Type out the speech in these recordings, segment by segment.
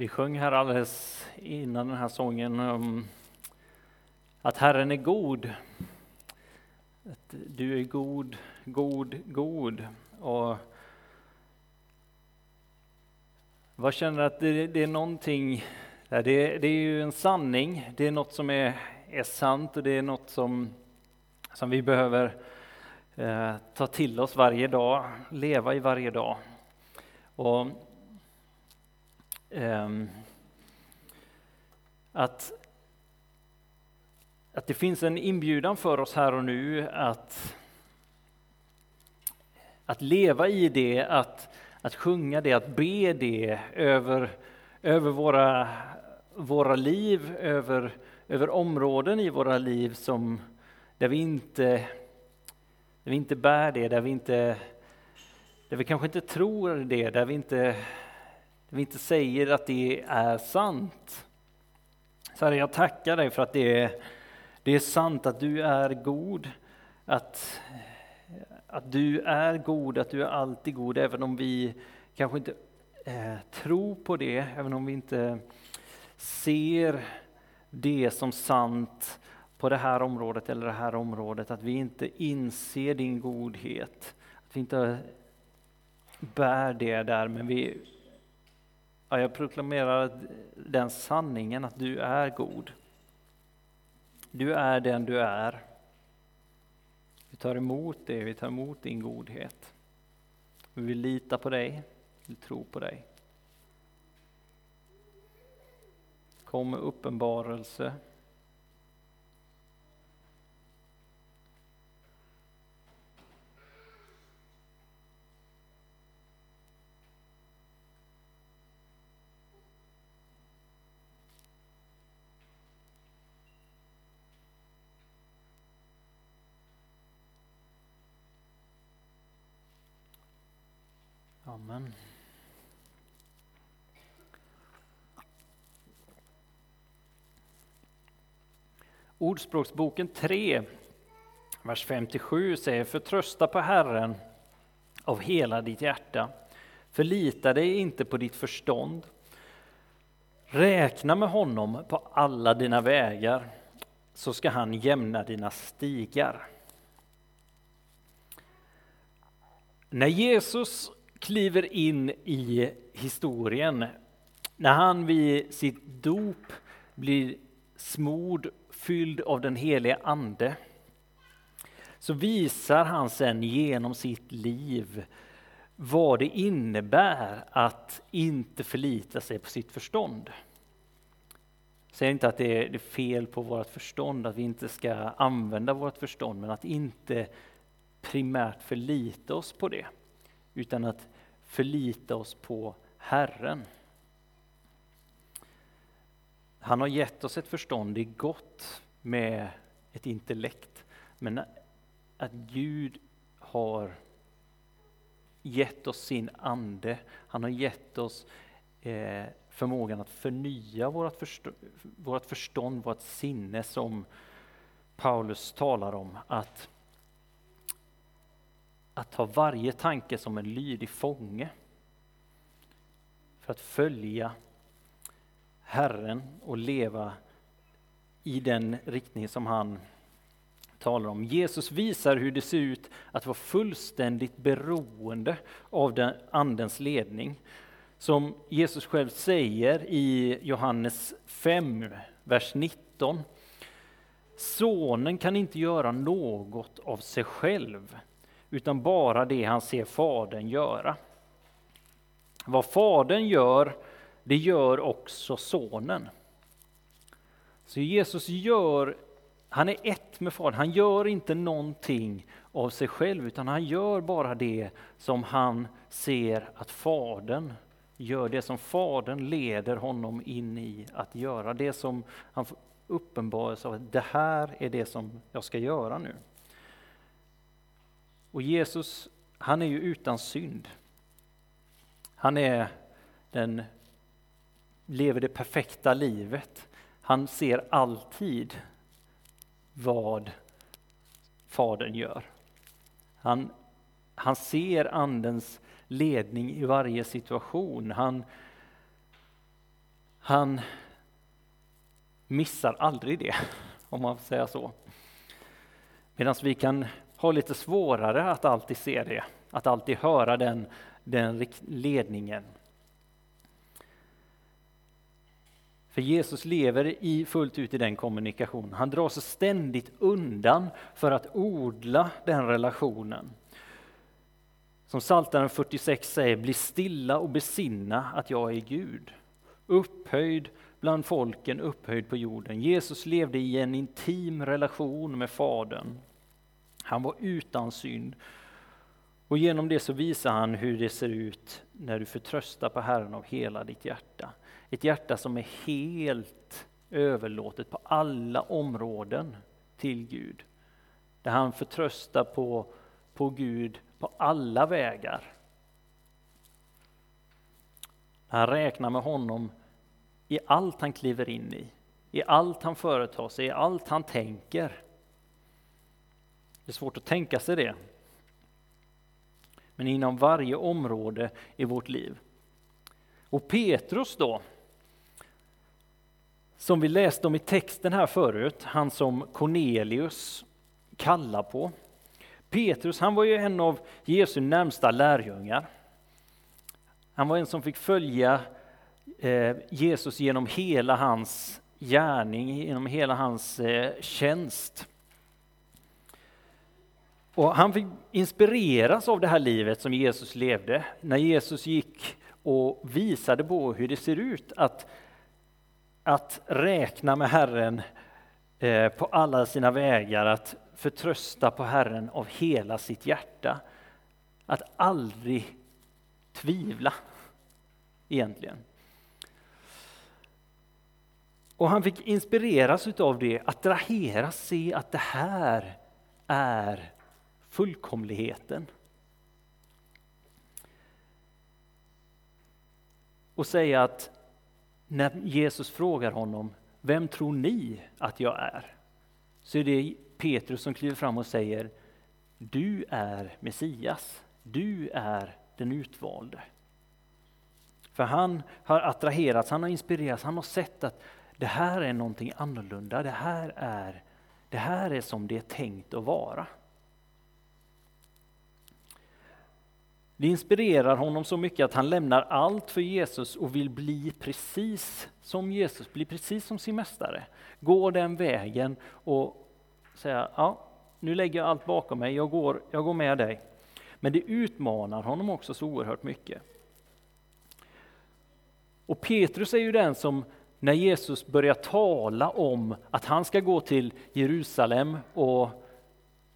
Vi sjöng här alldeles innan den här sången um, att Herren är god. Att du är god, god, god. Och vad känner att det, det är någonting, det, det, är ju en sanning, det är något som är, är sant och det är något som, som vi behöver eh, ta till oss varje dag, leva i varje dag. Och Ehm, att, att det finns en inbjudan för oss här och nu att, att leva i det, att, att sjunga det, att be det över, över våra, våra liv, över, över områden i våra liv som, där, vi inte, där vi inte bär det, där vi, inte, där vi kanske inte tror det, där vi inte vi inte säger att det är sant. Så Herre, jag tackar dig för att det är, det är sant att du är god, att, att du är god, att du är alltid god, även om vi kanske inte eh, tror på det, även om vi inte ser det som sant på det här området eller det här området, att vi inte inser din godhet, att vi inte bär det där, men vi Ja, jag proklamerar den sanningen att du är god. Du är den du är. Vi tar emot det, vi tar emot din godhet. Vi vill lita på dig, vi tror på dig. Kom med uppenbarelse Amen. Ordspråksboken 3, vers 57 säger Förtrösta på Herren av hela ditt hjärta. Förlita dig inte på ditt förstånd. Räkna med honom på alla dina vägar, så ska han jämna dina stigar. När Jesus kliver in i historien. När han vid sitt dop blir smord, fylld av den helige Ande, så visar han sen genom sitt liv vad det innebär att inte förlita sig på sitt förstånd. Säg inte att det är fel på vårt förstånd, att vi inte ska använda vårt förstånd, men att inte primärt förlita oss på det utan att förlita oss på Herren. Han har gett oss ett förstånd, det är gott med ett intellekt, men att Gud har gett oss sin ande, han har gett oss eh, förmågan att förnya vårt förstånd, vårt förstånd, vårt sinne som Paulus talar om, att att ta varje tanke som en lydig fånge. För att följa Herren och leva i den riktning som han talar om. Jesus visar hur det ser ut att vara fullständigt beroende av den Andens ledning. Som Jesus själv säger i Johannes 5, vers 19. Sonen kan inte göra något av sig själv utan bara det han ser Fadern göra. Vad Fadern gör, det gör också Sonen. Så Jesus gör, han är ett med Fadern, han gör inte någonting av sig själv, utan han gör bara det som han ser att Fadern gör, det som Fadern leder honom in i att göra, det som han uppenbaras av att det här är det som jag ska göra nu. Och Jesus, han är ju utan synd. Han är den, lever det perfekta livet. Han ser alltid vad Fadern gör. Han, han ser Andens ledning i varje situation. Han, han missar aldrig det, om man får säga så. Medan vi kan har lite svårare att alltid se det, att alltid höra den, den ledningen. För Jesus lever i, fullt ut i den kommunikationen. Han drar sig ständigt undan för att odla den relationen. Som Psaltaren 46 säger, bli stilla och besinna att jag är Gud. Upphöjd bland folken, upphöjd på jorden. Jesus levde i en intim relation med Fadern. Han var utan synd. Och genom det så visar han hur det ser ut när du förtröstar på Herren av hela ditt hjärta. Ett hjärta som är helt överlåtet på alla områden till Gud. Där han förtröstar på, på Gud på alla vägar. Han räknar med honom i allt han kliver in i, i allt han företar sig, i allt han tänker. Det är svårt att tänka sig det. Men inom varje område i vårt liv. Och Petrus då, som vi läste om i texten här förut, han som Cornelius kallar på. Petrus han var ju en av Jesu närmsta lärjungar. Han var en som fick följa eh, Jesus genom hela hans gärning, genom hela hans eh, tjänst. Och han fick inspireras av det här livet som Jesus levde, när Jesus gick och visade på hur det ser ut att, att räkna med Herren eh, på alla sina vägar, att förtrösta på Herren av hela sitt hjärta. Att aldrig tvivla, egentligen. Och han fick inspireras av det, attraheras, se att det här är fullkomligheten. Och säga att när Jesus frågar honom, vem tror ni att jag är? Så är det Petrus som kliver fram och säger, du är Messias, du är den utvalde. För han har attraherats, han har inspirerats, han har sett att det här är någonting annorlunda, det här är, det här är som det är tänkt att vara. Det inspirerar honom så mycket att han lämnar allt för Jesus och vill bli precis som Jesus, bli precis som sin mästare. Gå den vägen och säga, ja, nu lägger jag allt bakom mig, jag går, jag går med dig. Men det utmanar honom också så oerhört mycket. Och Petrus är ju den som när Jesus börjar tala om att han ska gå till Jerusalem och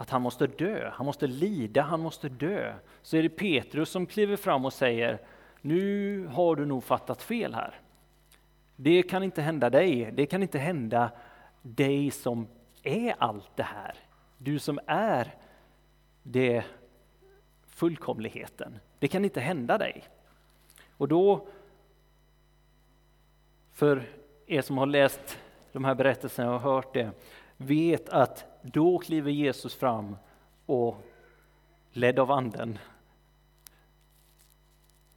att han måste dö, han måste lida, han måste dö, så är det Petrus som kliver fram och säger nu har du nog fattat fel här. Det kan inte hända dig, det kan inte hända dig som är allt det här. Du som är det fullkomligheten. Det kan inte hända dig. Och då, för er som har läst de här berättelserna och hört det, vet att då kliver Jesus fram och ledd av anden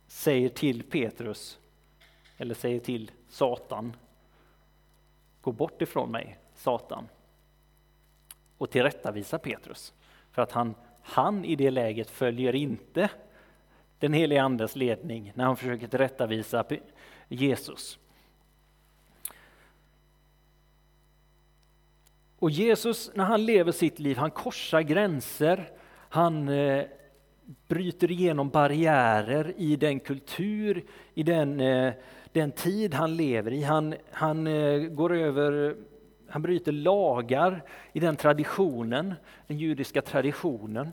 säger till Petrus, eller säger till Satan, gå bort ifrån mig, Satan och tillrättavisa Petrus. För att han, han i det läget följer inte den helige Andes ledning när han försöker tillrättavisa Jesus. Och Jesus, när han lever sitt liv, han korsar gränser, han eh, bryter igenom barriärer i den kultur, i den, eh, den tid han lever i. Han, han eh, går över han bryter lagar i den traditionen, den judiska traditionen.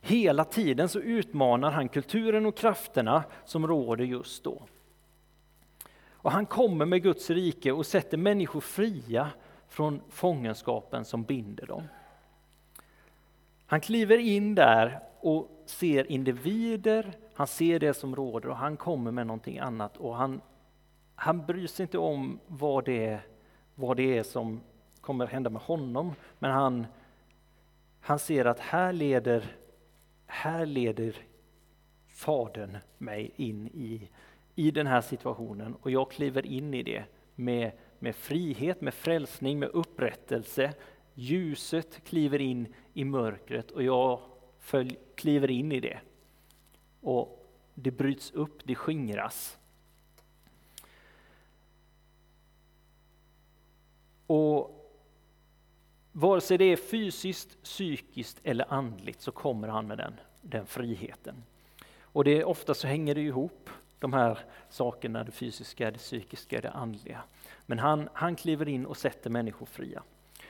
Hela tiden så utmanar han kulturen och krafterna som råder just då. Och han kommer med Guds rike och sätter människor fria från fångenskapen som binder dem. Han kliver in där och ser individer, han ser det som råder och han kommer med någonting annat och han, han bryr sig inte om vad det är vad det är som kommer hända med honom. Men han, han ser att här leder, här leder Fadern mig in i, i den här situationen och jag kliver in i det med, med frihet, med frälsning, med upprättelse. Ljuset kliver in i mörkret och jag följ, kliver in i det. Och det bryts upp, det skingras. Och vare sig det är fysiskt, psykiskt eller andligt så kommer han med den, den friheten. Och det, ofta så hänger det ihop, de här sakerna, det fysiska, det psykiska, det andliga. Men han, han kliver in och sätter människor fria.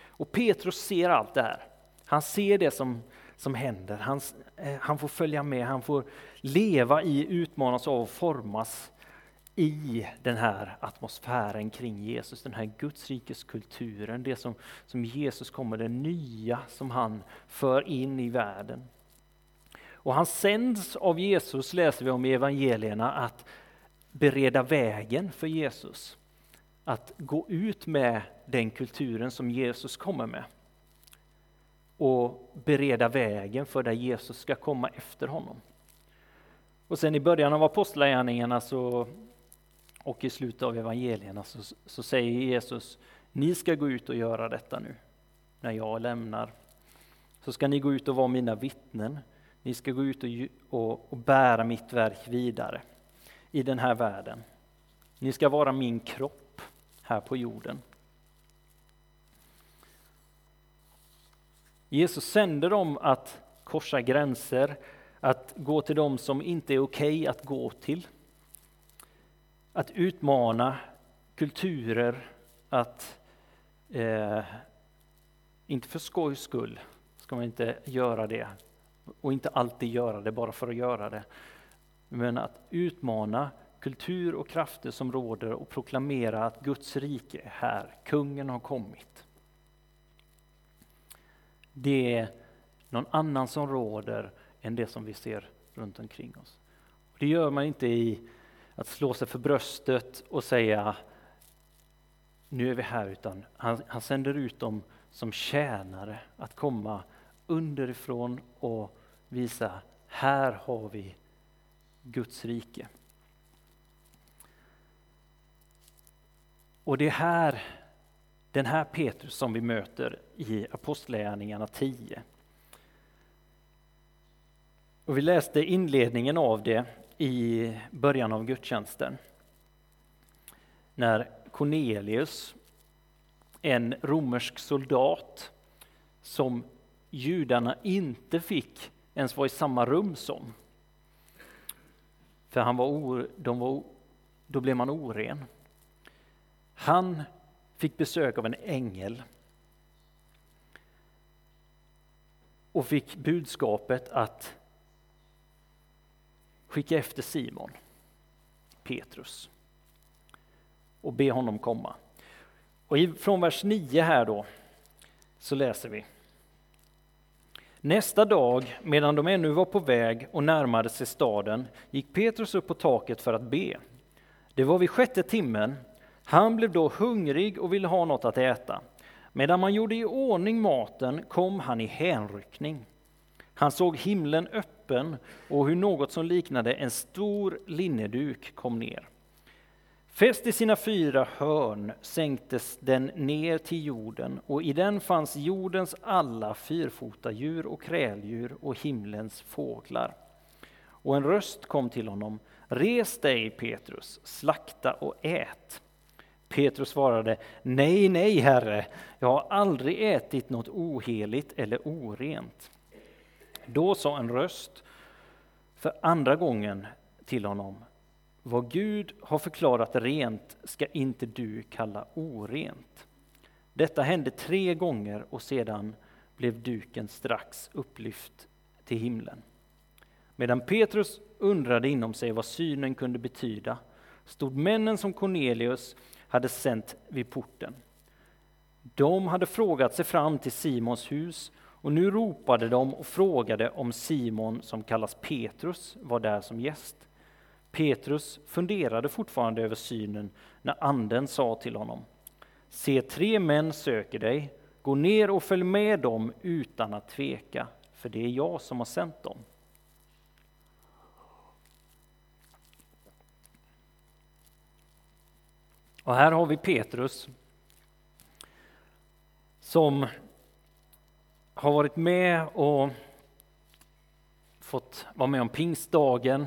Och Petrus ser allt det här. Han ser det som, som händer. Han, eh, han får följa med, han får leva i, utmanas av och formas i den här atmosfären kring Jesus, den här Gudsrikes kulturen, det som, som Jesus kommer, det nya som han för in i världen. Och han sänds av Jesus, läser vi om i evangelierna, att bereda vägen för Jesus. Att gå ut med den kulturen som Jesus kommer med. Och bereda vägen för där Jesus ska komma efter honom. Och sen i början av apostlagärningarna så, och i slutet av evangelierna så, så säger Jesus, ni ska gå ut och göra detta nu, när jag lämnar. Så ska ni gå ut och vara mina vittnen. Ni ska gå ut och, och, och bära mitt verk vidare i den här världen. Ni ska vara min kropp här på jorden. Jesus sänder dem att korsa gränser, att gå till dem som inte är okej okay att gå till. Att utmana kulturer, att eh, inte för skojs skull ska man inte göra det och inte alltid göra det bara för att göra det. Men att utmana kultur och krafter som råder och proklamera att Guds rike är här, kungen har kommit. Det är någon annan som råder än det som vi ser runt omkring oss. Det gör man inte i att slå sig för bröstet och säga nu är vi här, utan han, han sänder ut dem som tjänare att komma underifrån och visa här har vi Guds rike. Och det är här, den här Petrus som vi möter i Apostlagärningarna 10. Och vi läste inledningen av det i början av gudstjänsten. När Cornelius, en romersk soldat som judarna inte fick ens vara i samma rum som. För han var, or, de var då blev man oren. Han fick besök av en ängel och fick budskapet att skicka efter Simon, Petrus, och be honom komma. Och från vers 9 här då, så läser vi. Nästa dag, medan de ännu var på väg och närmade sig staden, gick Petrus upp på taket för att be. Det var vid sjätte timmen. Han blev då hungrig och ville ha något att äta. Medan man gjorde i ordning maten kom han i hänryckning. Han såg himlen öppen och hur något som liknade en stor linneduk kom ner. Fäst i sina fyra hörn sänktes den ner till jorden och i den fanns jordens alla fyrfotadjur och kräldjur och himlens fåglar. Och en röst kom till honom. Res dig Petrus, slakta och ät. Petrus svarade, nej, nej, herre, jag har aldrig ätit något oheligt eller orent. Då sa en röst för andra gången till honom, vad Gud har förklarat rent ska inte du kalla orent. Detta hände tre gånger och sedan blev duken strax upplyft till himlen. Medan Petrus undrade inom sig vad synen kunde betyda stod männen som Cornelius hade sänt vid porten. De hade frågat sig fram till Simons hus och nu ropade de och frågade om Simon, som kallas Petrus, var där som gäst. Petrus funderade fortfarande över synen när anden sa till honom. Se, tre män söker dig. Gå ner och följ med dem utan att tveka, för det är jag som har sänt dem. Och här har vi Petrus som har varit med och fått vara med om pingstdagen,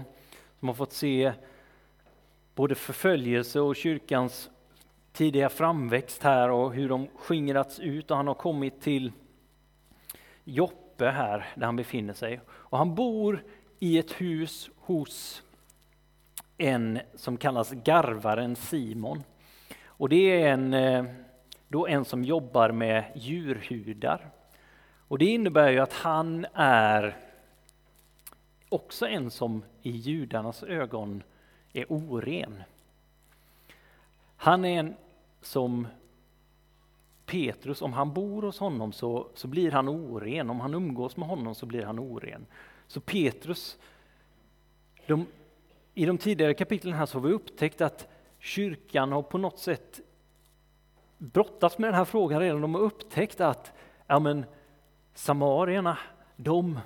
som har fått se både förföljelse och kyrkans tidiga framväxt här och hur de skingrats ut och han har kommit till Joppe här där han befinner sig. Och han bor i ett hus hos en som kallas garvaren Simon. Och det är en, eh, då en som jobbar med djurhudar. Och det innebär ju att han är också en som i judarnas ögon är oren. Han är en som Petrus, om han bor hos honom så, så blir han oren, om han umgås med honom så blir han oren. Så Petrus, de, i de tidigare kapitlen här så har vi upptäckt att kyrkan har på något sätt brottats med den här frågan redan. De har upptäckt att ja men, samarierna, de,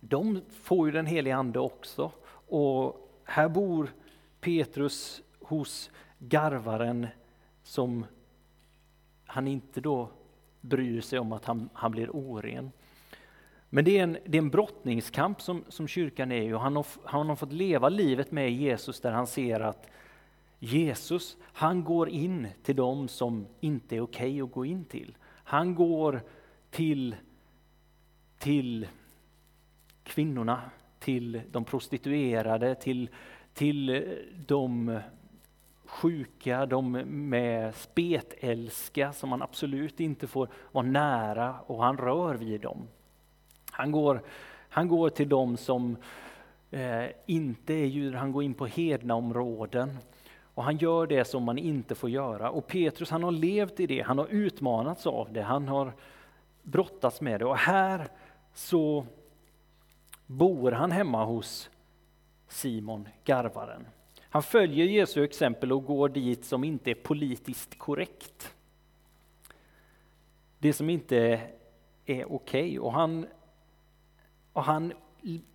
de får ju den helige Ande också. Och här bor Petrus hos garvaren som han inte då bryr sig om att han, han blir oren. Men det är en, det är en brottningskamp som, som kyrkan är och han har, han har fått leva livet med Jesus där han ser att Jesus, han går in till dem som inte är okej okay att gå in till. Han går till, till kvinnorna, till de prostituerade, till, till eh, de sjuka, de med spetälska som man absolut inte får vara nära och han rör vid dem. Han går, han går till dem som eh, inte är judar, han går in på hedna områden. Och han gör det som man inte får göra. Och Petrus han har levt i det, han har utmanats av det, han har brottats med det. Och här så bor han hemma hos Simon, garvaren. Han följer Jesu exempel och går dit som inte är politiskt korrekt. Det som inte är okej. Okay. Och, han, och han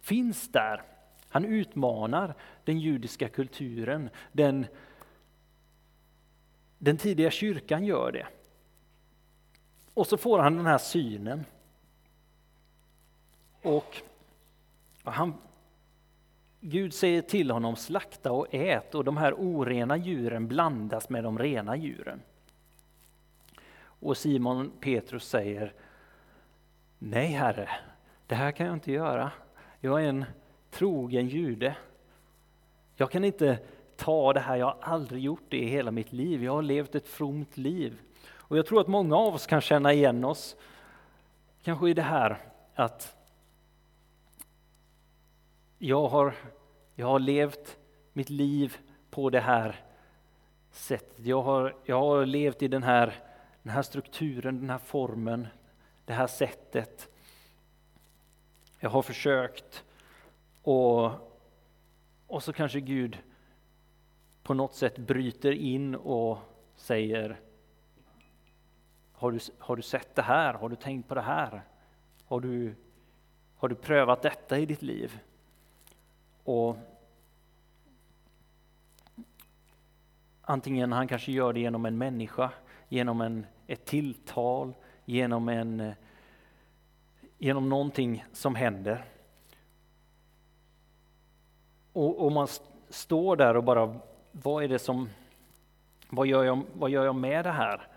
finns där. Han utmanar den judiska kulturen. Den, den tidiga kyrkan gör det. Och så får han den här synen. Och han Gud säger till honom slakta och ät och de här orena djuren blandas med de rena djuren. Och Simon Petrus säger Nej Herre, det här kan jag inte göra. Jag är en trogen jude. Jag kan inte ta det här, jag har aldrig gjort det i hela mitt liv. Jag har levt ett fromt liv. Och jag tror att många av oss kan känna igen oss kanske i det här att jag har, jag har levt mitt liv på det här sättet. Jag har, jag har levt i den här, den här strukturen, den här formen, det här sättet. Jag har försökt och, och så kanske Gud på något sätt bryter in och säger har du, har du sett det här? Har du tänkt på det här? Har du, har du prövat detta i ditt liv? Och Antingen han kanske gör det genom en människa, genom en, ett tilltal, genom, en, eh, genom någonting som händer. Och, och man står där och bara, vad är det som, vad gör jag, vad gör jag med det här?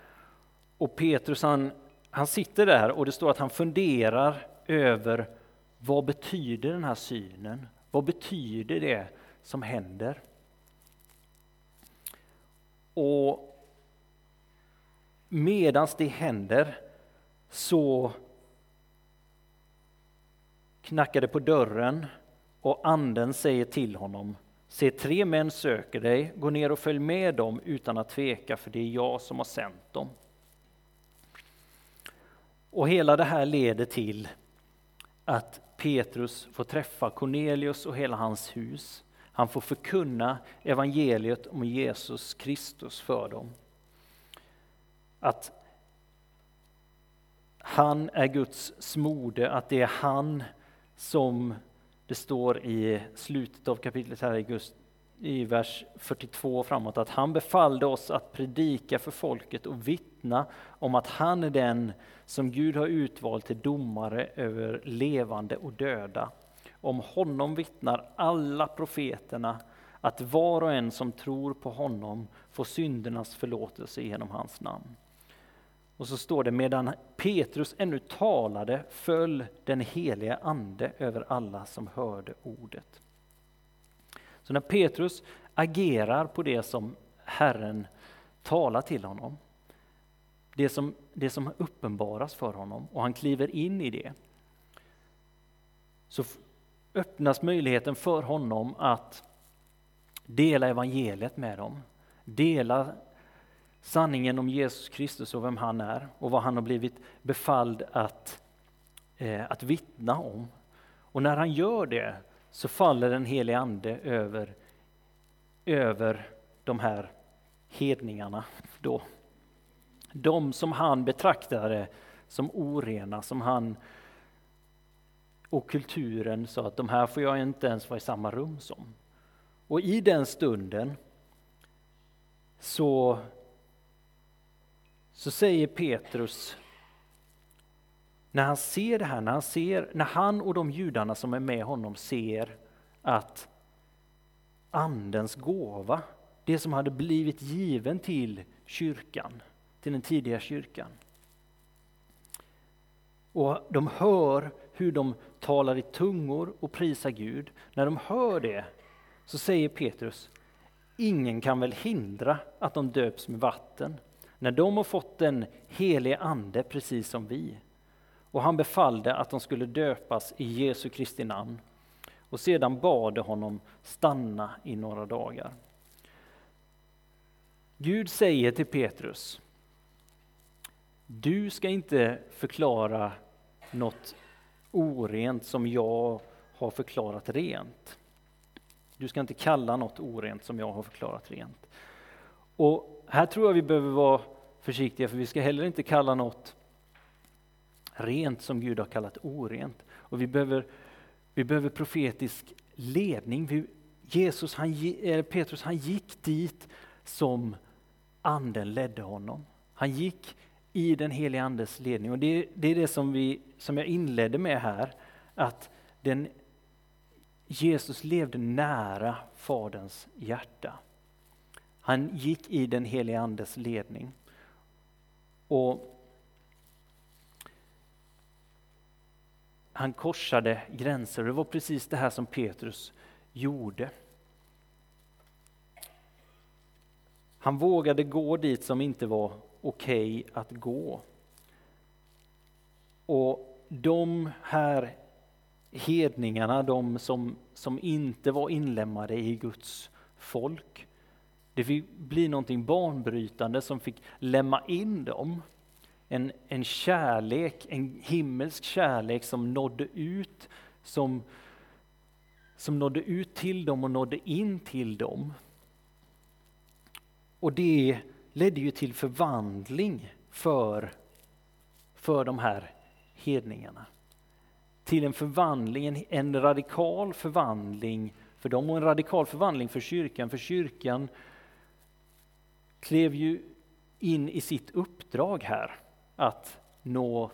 Och Petrus han, han sitter där och det står att han funderar över vad betyder den här synen? Vad betyder det som händer? Och medan det händer så knackar det på dörren och anden säger till honom Se, tre män söker dig, gå ner och följ med dem utan att tveka, för det är jag som har sänt dem. Och hela det här leder till att Petrus får träffa Cornelius och hela hans hus. Han får förkunna evangeliet om Jesus Kristus för dem. Att han är Guds smorde, att det är han som det står i slutet av kapitlet här i i vers 42 framåt att han befallde oss att predika för folket och vittna om att han är den som Gud har utvalt till domare över levande och döda. Om honom vittnar alla profeterna att var och en som tror på honom får syndernas förlåtelse genom hans namn. Och så står det, medan Petrus ännu talade föll den heliga ande över alla som hörde ordet. Så när Petrus agerar på det som Herren talar till honom, det som, det som uppenbaras för honom och han kliver in i det, så öppnas möjligheten för honom att dela evangeliet med dem, dela sanningen om Jesus Kristus och vem han är och vad han har blivit befalld att, eh, att vittna om. Och när han gör det så faller den helige Ande över, över de här hedningarna. Då. De som han betraktade som orena, som han och kulturen sa att de här får jag inte ens vara i samma rum som. Och i den stunden så, så säger Petrus, när han ser det här, när han, ser, när han och de judarna som är med honom ser att Andens gåva, det som hade blivit given till kyrkan, till den tidiga kyrkan. Och de hör hur de talar i tungor och prisar Gud. När de hör det så säger Petrus, ingen kan väl hindra att de döps med vatten när de har fått den helige ande precis som vi. Och han befallde att de skulle döpas i Jesu Kristi namn och sedan bad honom stanna i några dagar. Gud säger till Petrus, du ska inte förklara något orent som jag har förklarat rent. Du ska inte kalla något orent som jag har förklarat rent. Och här tror jag vi behöver vara försiktiga för vi ska heller inte kalla något rent som Gud har kallat orent. Och vi behöver, vi behöver profetisk ledning. Vi, Jesus, han, eh, Petrus han gick dit som anden ledde honom. Han gick i den helige Andes ledning. Och det, det, är det som, vi, som jag inledde med här, att den, Jesus levde nära Faderns hjärta. Han gick i den helige Andes ledning. Och han korsade gränser. Det var precis det här som Petrus gjorde. Han vågade gå dit som inte var okej okay att gå. Och de här hedningarna, de som, som inte var inlemmade i Guds folk, det fick bli någonting banbrytande som fick lämma in dem. En, en kärlek, en himmelsk kärlek som nådde ut, som, som nådde ut till dem och nådde in till dem. Och det ledde ju till förvandling för, för de här hedningarna. Till en förvandling, en, en radikal förvandling för dem och en radikal förvandling för kyrkan. För kyrkan klev ju in i sitt uppdrag här att nå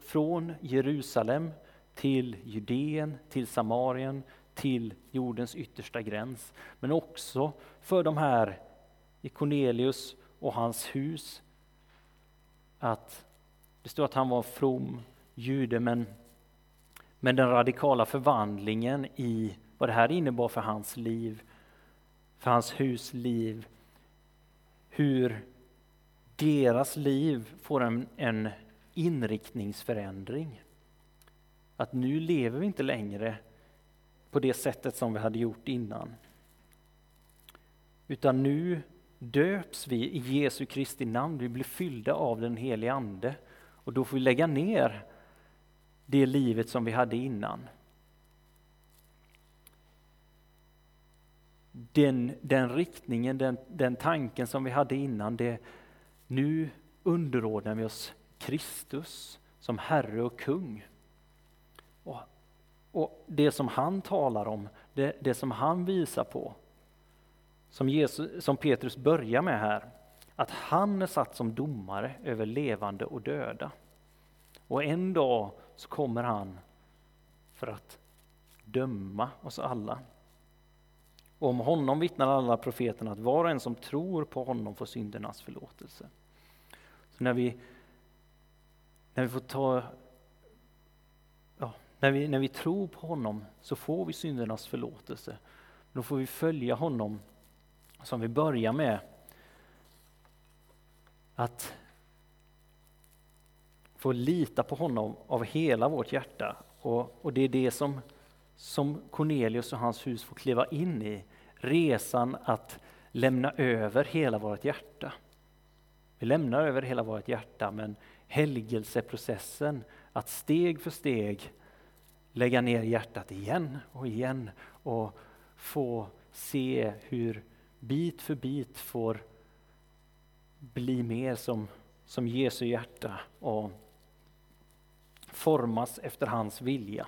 från Jerusalem till Judeen, till Samarien, till jordens yttersta gräns. Men också för de här i Cornelius och hans hus. Att det står att han var from jude, men, men den radikala förvandlingen i vad det här innebar för hans liv, för hans hus liv, hur deras liv får en, en inriktningsförändring. Att nu lever vi inte längre på det sättet som vi hade gjort innan. Utan nu döps vi i Jesu Kristi namn, vi blir fyllda av den helige Ande. Och då får vi lägga ner det livet som vi hade innan. Den, den riktningen, den, den tanken som vi hade innan, det, nu underordnar vi oss Kristus som Herre och kung. Och, och det som han talar om, det, det som han visar på, som, Jesus, som Petrus börjar med här, att han är satt som domare över levande och döda. Och en dag så kommer han för att döma oss alla. Och om honom vittnar alla profeterna att var och en som tror på honom får syndernas förlåtelse. När vi, när vi får ta ja, när, vi, när vi tror på honom så får vi syndernas förlåtelse. Då får vi följa honom som vi börjar med att få lita på honom av hela vårt hjärta. Och, och det är det som, som Cornelius och hans hus får kliva in i. Resan att lämna över hela vårt hjärta. Vi lämnar över hela vårt hjärta men helgelseprocessen, att steg för steg lägga ner hjärtat igen och igen och få se hur bit för bit får bli mer som, som Jesu hjärta och formas efter hans vilja.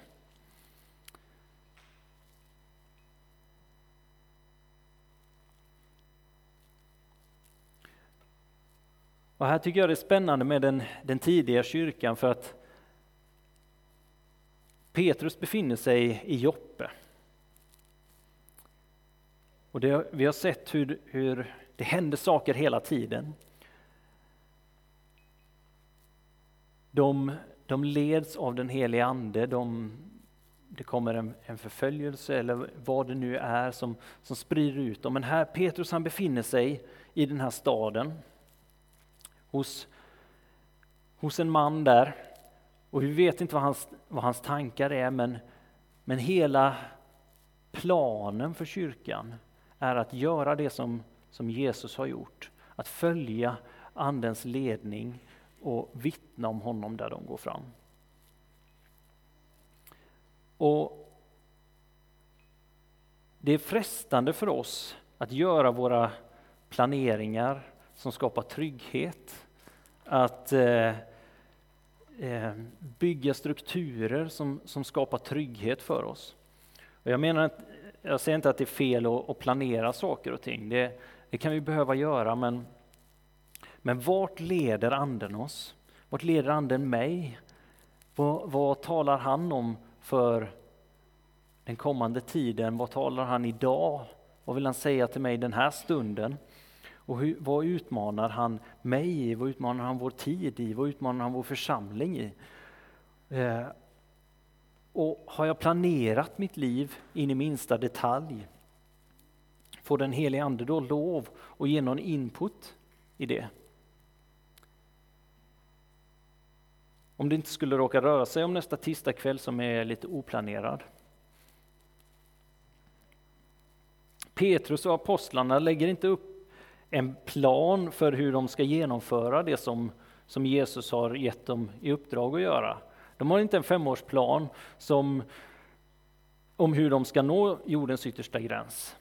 Och här tycker jag det är spännande med den, den tidiga kyrkan för att Petrus befinner sig i Joppe. Och det, vi har sett hur, hur det händer saker hela tiden. De, de leds av den helige Ande, de, det kommer en, en förföljelse eller vad det nu är som, som sprider ut dem. Men här, Petrus han befinner sig i den här staden hos, hos en man där. Och vi vet inte vad hans, vad hans tankar är, men, men hela planen för kyrkan är att göra det som, som Jesus har gjort. Att följa Andens ledning och vittna om honom där de går fram. Och Det är frestande för oss att göra våra planeringar som skapar trygghet. Att eh, eh, bygga strukturer som, som skapar trygghet för oss. Och jag, menar att, jag säger inte att det är fel att, att planera saker och ting, det, det, kan vi behöva göra, men, men vart leder Anden oss? Vart leder Anden mig? Vad, vad talar han om för den kommande tiden? Vad talar han idag? Vad vill han säga till mig den här stunden? Och hur, vad utmanar han mig i? Vad utmanar han vår tid i? Vad utmanar han vår församling i? Eh, och har jag planerat mitt liv in i minsta detalj? Får den helige Ande då lov att ge någon input i det? Om det inte skulle råka röra sig om nästa tisdagkväll som är lite oplanerad. Petrus och apostlarna lägger inte upp en plan för hur de ska genomföra det som, som Jesus har gett dem i uppdrag att göra. De har inte en femårsplan som, om hur de ska nå jordens yttersta gräns.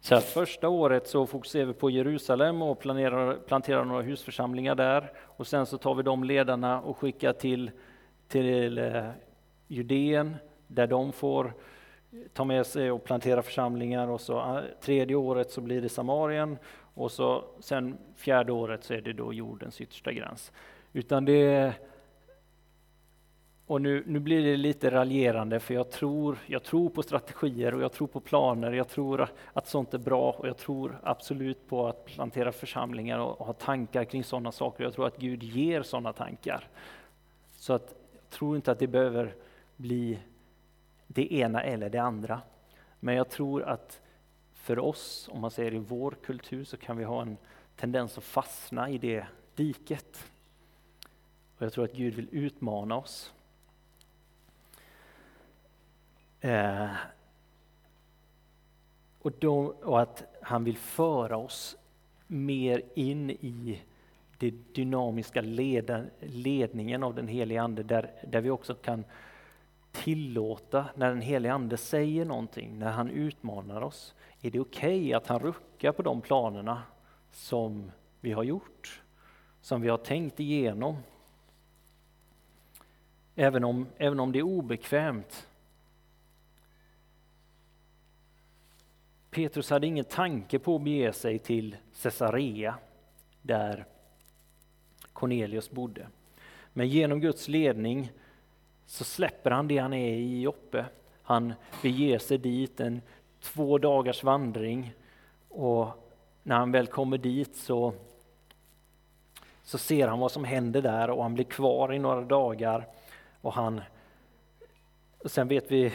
Så att första året så fokuserar vi på Jerusalem och planerar, planterar några husförsamlingar där. Och sen så tar vi de ledarna och skickar till, till eh, Judeen där de får ta med sig och plantera församlingar och så eh, tredje året så blir det Samarien och så sen fjärde året så är det då jordens yttersta gräns. Utan det och nu, nu blir det lite raljerande för jag tror, jag tror på strategier och jag tror på planer. Jag tror att sånt är bra och jag tror absolut på att plantera församlingar och, och ha tankar kring sådana saker. Jag tror att Gud ger sådana tankar. Så att jag tror inte att det behöver bli det ena eller det andra. Men jag tror att för oss, om man säger i vår kultur, så kan vi ha en tendens att fastna i det diket. Och jag tror att Gud vill utmana oss. Eh, och, då, och att han vill föra oss mer in i den dynamiska leda, ledningen av den helige Ande, där, där vi också kan tillåta när den helige Ande säger någonting, när han utmanar oss, är det okej okay att han ruckar på de planerna som vi har gjort, som vi har tänkt igenom? Även om, även om det är obekvämt. Petrus hade ingen tanke på att bege sig till Caesarea där Cornelius bodde. Men genom Guds ledning så släpper han det han är i Joppe. Han beger sig dit en två dagars vandring och när han väl kommer dit så, så ser han vad som händer där och han blir kvar i några dagar. Och han, och sen vet vi,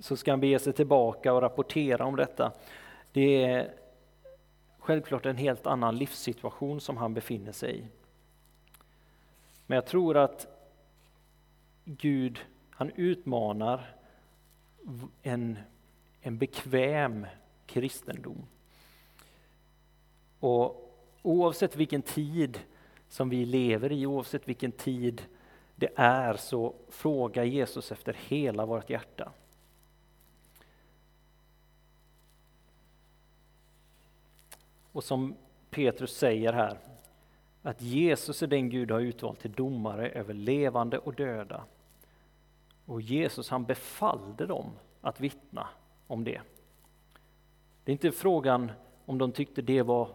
så ska han bege sig tillbaka och rapportera om detta. Det är självklart en helt annan livssituation som han befinner sig i. Men jag tror att Gud, han utmanar en, en bekväm kristendom. Och oavsett vilken tid som vi lever i, oavsett vilken tid det är, så frågar Jesus efter hela vårt hjärta. Och som Petrus säger här, att Jesus är den Gud har utvalt till domare över levande och döda. Och Jesus han befallde dem att vittna om det. Det är inte frågan om de tyckte det var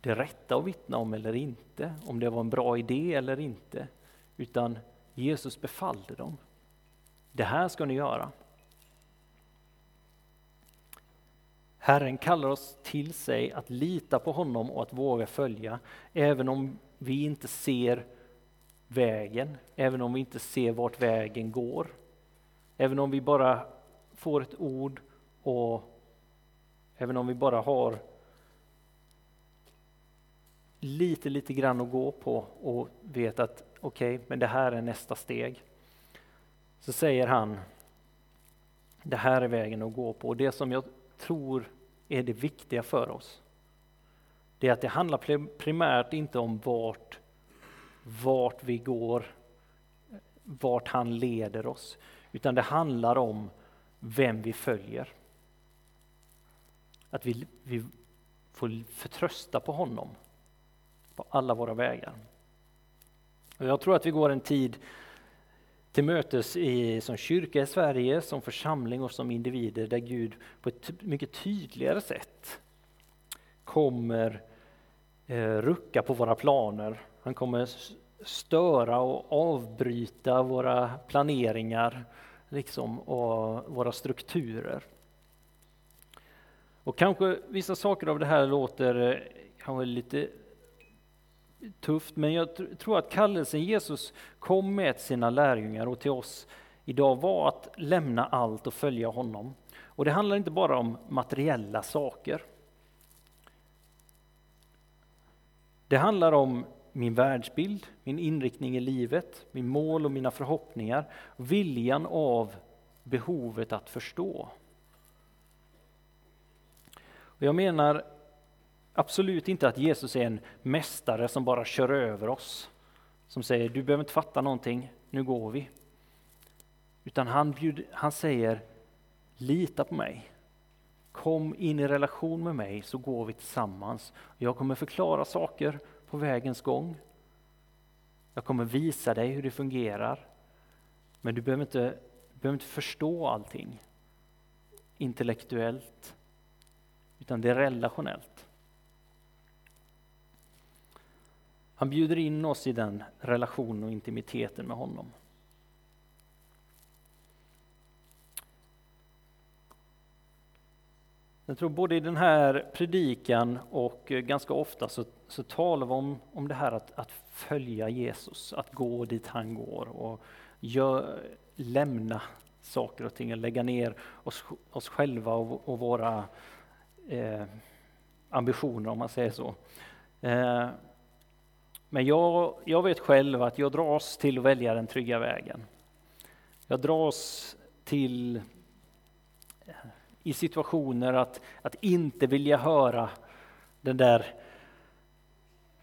det rätta att vittna om eller inte, om det var en bra idé eller inte, utan Jesus befallde dem. Det här ska ni göra. Herren kallar oss till sig att lita på honom och att våga följa, även om vi inte ser vägen, även om vi inte ser vart vägen går. Även om vi bara får ett ord och även om vi bara har lite, lite grann att gå på och vet att okej, okay, men det här är nästa steg. Så säger han, det här är vägen att gå på. Och det som jag tror är det viktiga för oss, det är att det handlar primärt inte om vart, vart vi går, vart han leder oss, utan det handlar om vem vi följer. Att vi, vi får förtrösta på honom på alla våra vägar. Och jag tror att vi går en tid till mötes i, som kyrka i Sverige, som församling och som individer där Gud på ett mycket tydligare sätt kommer eh, rucka på våra planer. Han kommer störa och avbryta våra planeringar liksom, och våra strukturer. Och kanske vissa saker av det här låter eh, kanske lite tufft, men jag tror att kallelsen Jesus kom med till sina lärjungar och till oss idag var att lämna allt och följa honom. Och det handlar inte bara om materiella saker. Det handlar om min världsbild, min inriktning i livet, min mål och mina förhoppningar, viljan av behovet att förstå. Och jag menar Absolut inte att Jesus är en mästare som bara kör över oss. Som säger, du behöver inte fatta någonting, nu går vi. Utan han, bjud, han säger, lita på mig. Kom in i relation med mig så går vi tillsammans. Jag kommer förklara saker på vägens gång. Jag kommer visa dig hur det fungerar. Men du behöver inte, du behöver inte förstå allting intellektuellt, utan det är relationellt. Han bjuder in oss i den relationen och intimiteten med honom. Jag tror både i den här predikan och eh, ganska ofta så, så talar vi om, om det här att, att följa Jesus, att gå dit han går och gör, lämna saker och ting, lägga ner oss, oss själva och, och våra eh, ambitioner om man säger så. Eh, men jag, jag vet själv att jag dras till att välja den trygga vägen. Jag dras till eh, i situationer att, att inte vilja höra den där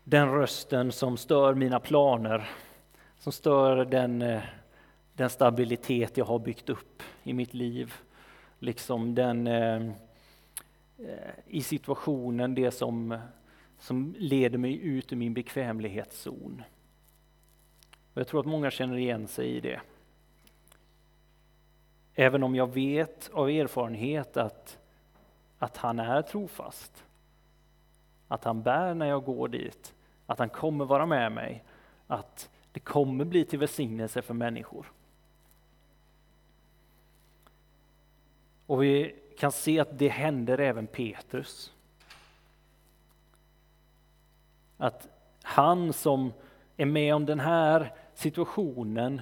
den rösten som stör mina planer, som stör den, eh, den stabilitet jag har byggt upp i mitt liv. Liksom den eh, i situationen, det som som leder mig ut ur min bekvämlighetszon. Och jag tror att många känner igen sig i det. Även om jag vet av erfarenhet att att han är trofast. Att han bär när jag går dit, att han kommer vara med mig, att det kommer bli till välsignelse för människor. Och vi kan se att det händer även Petrus. Att han som är med om den här situationen,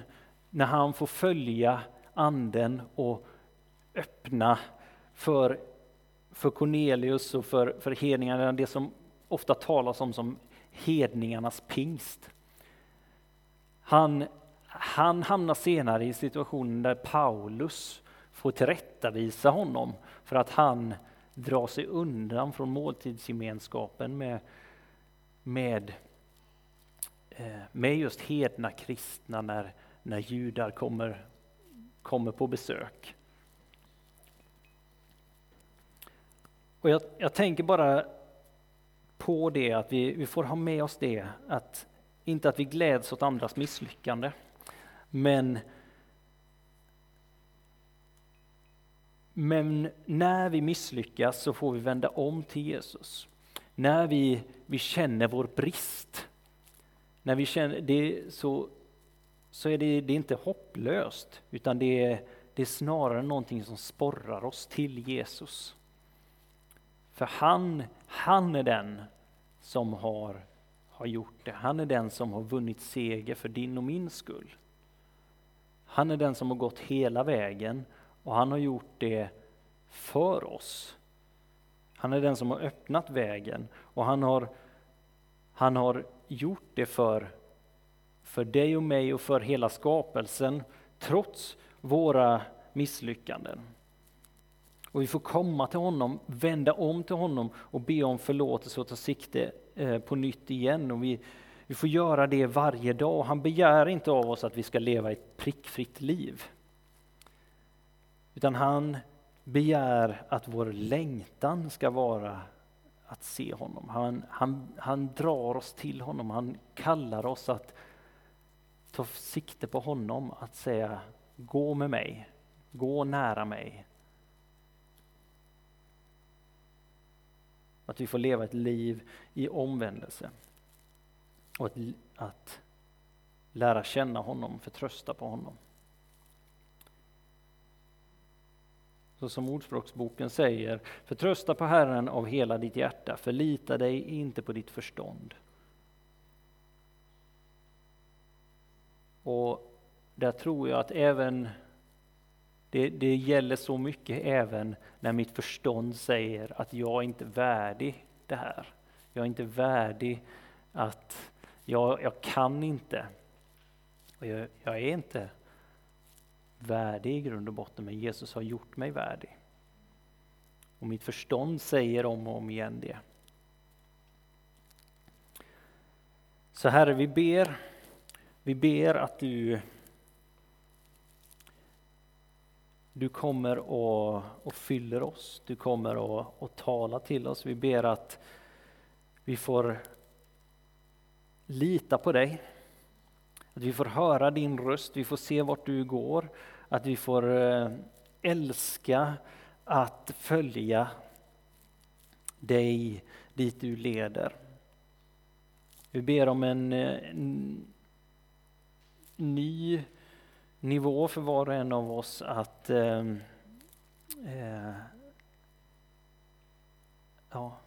när han får följa anden och öppna för, för Cornelius och för, för hedningarna, det som ofta talas om som hedningarnas pingst. Han, han hamnar senare i situationen där Paulus får tillrättavisa honom för att han drar sig undan från måltidsgemenskapen med, med, eh, med just hedna kristna när, när judar kommer, kommer på besök. Och jag, jag tänker bara på det att vi, vi får ha med oss det att inte att vi gläds åt andras misslyckande, men Men när vi misslyckas så får vi vända om till Jesus. När vi, vi känner vår brist, när vi känner det så, så är det, det är inte hopplöst, utan det är, det är snarare någonting som sporrar oss till Jesus. För han, han är den som har, har gjort det. Han är den som har vunnit seger för din och min skull. Han är den som har gått hela vägen och han har gjort det för oss. Han är den som har öppnat vägen och han har, han har gjort det för, för dig och mig och för hela skapelsen trots våra misslyckanden. Och vi får komma till honom, vända om till honom och be om förlåtelse och ta sikte eh, på nytt igen. Och vi, vi får göra det varje dag. Han begär inte av oss att vi ska leva ett prickfritt liv. Utan han begär att vår längtan ska vara att se honom. Han, han, han drar oss till honom, han kallar oss att ta sikte på honom, att säga gå med mig, gå nära mig. Att vi får leva ett liv i omvändelse. Och att, att lära känna honom, förtrösta på honom. Så som Ordspråksboken säger, förtrösta på Herren av hela ditt hjärta, förlita dig inte på ditt förstånd. Och där tror jag att även det, det gäller så mycket även när mitt förstånd säger att jag inte är värdig det här. Jag är inte värdig att, jag, jag kan inte. Och jag, jag är inte värdig i grund och botten, men Jesus har gjort mig värdig. Och mitt förstånd säger om och om igen det. Så Herre, vi ber, vi ber att du du kommer och, och fyller oss, du kommer och, och tala till oss. Vi ber att vi får lita på dig. Att vi får höra din röst, vi får se vart du går, att vi får eh, älska att följa dig dit du leder. Vi ber om en, eh, en ny nivå för var och en av oss att eh, eh, ja,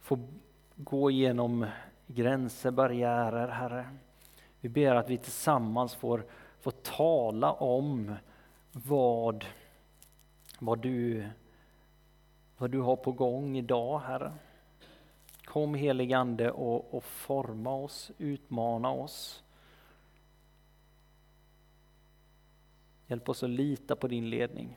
få gå igenom gränser, barriärer, Herre. Vi ber att vi tillsammans får, får tala om vad, vad, du, vad du har på gång idag, Herre. Kom helig Ande och, och forma oss, utmana oss. Hjälp oss att lita på din ledning.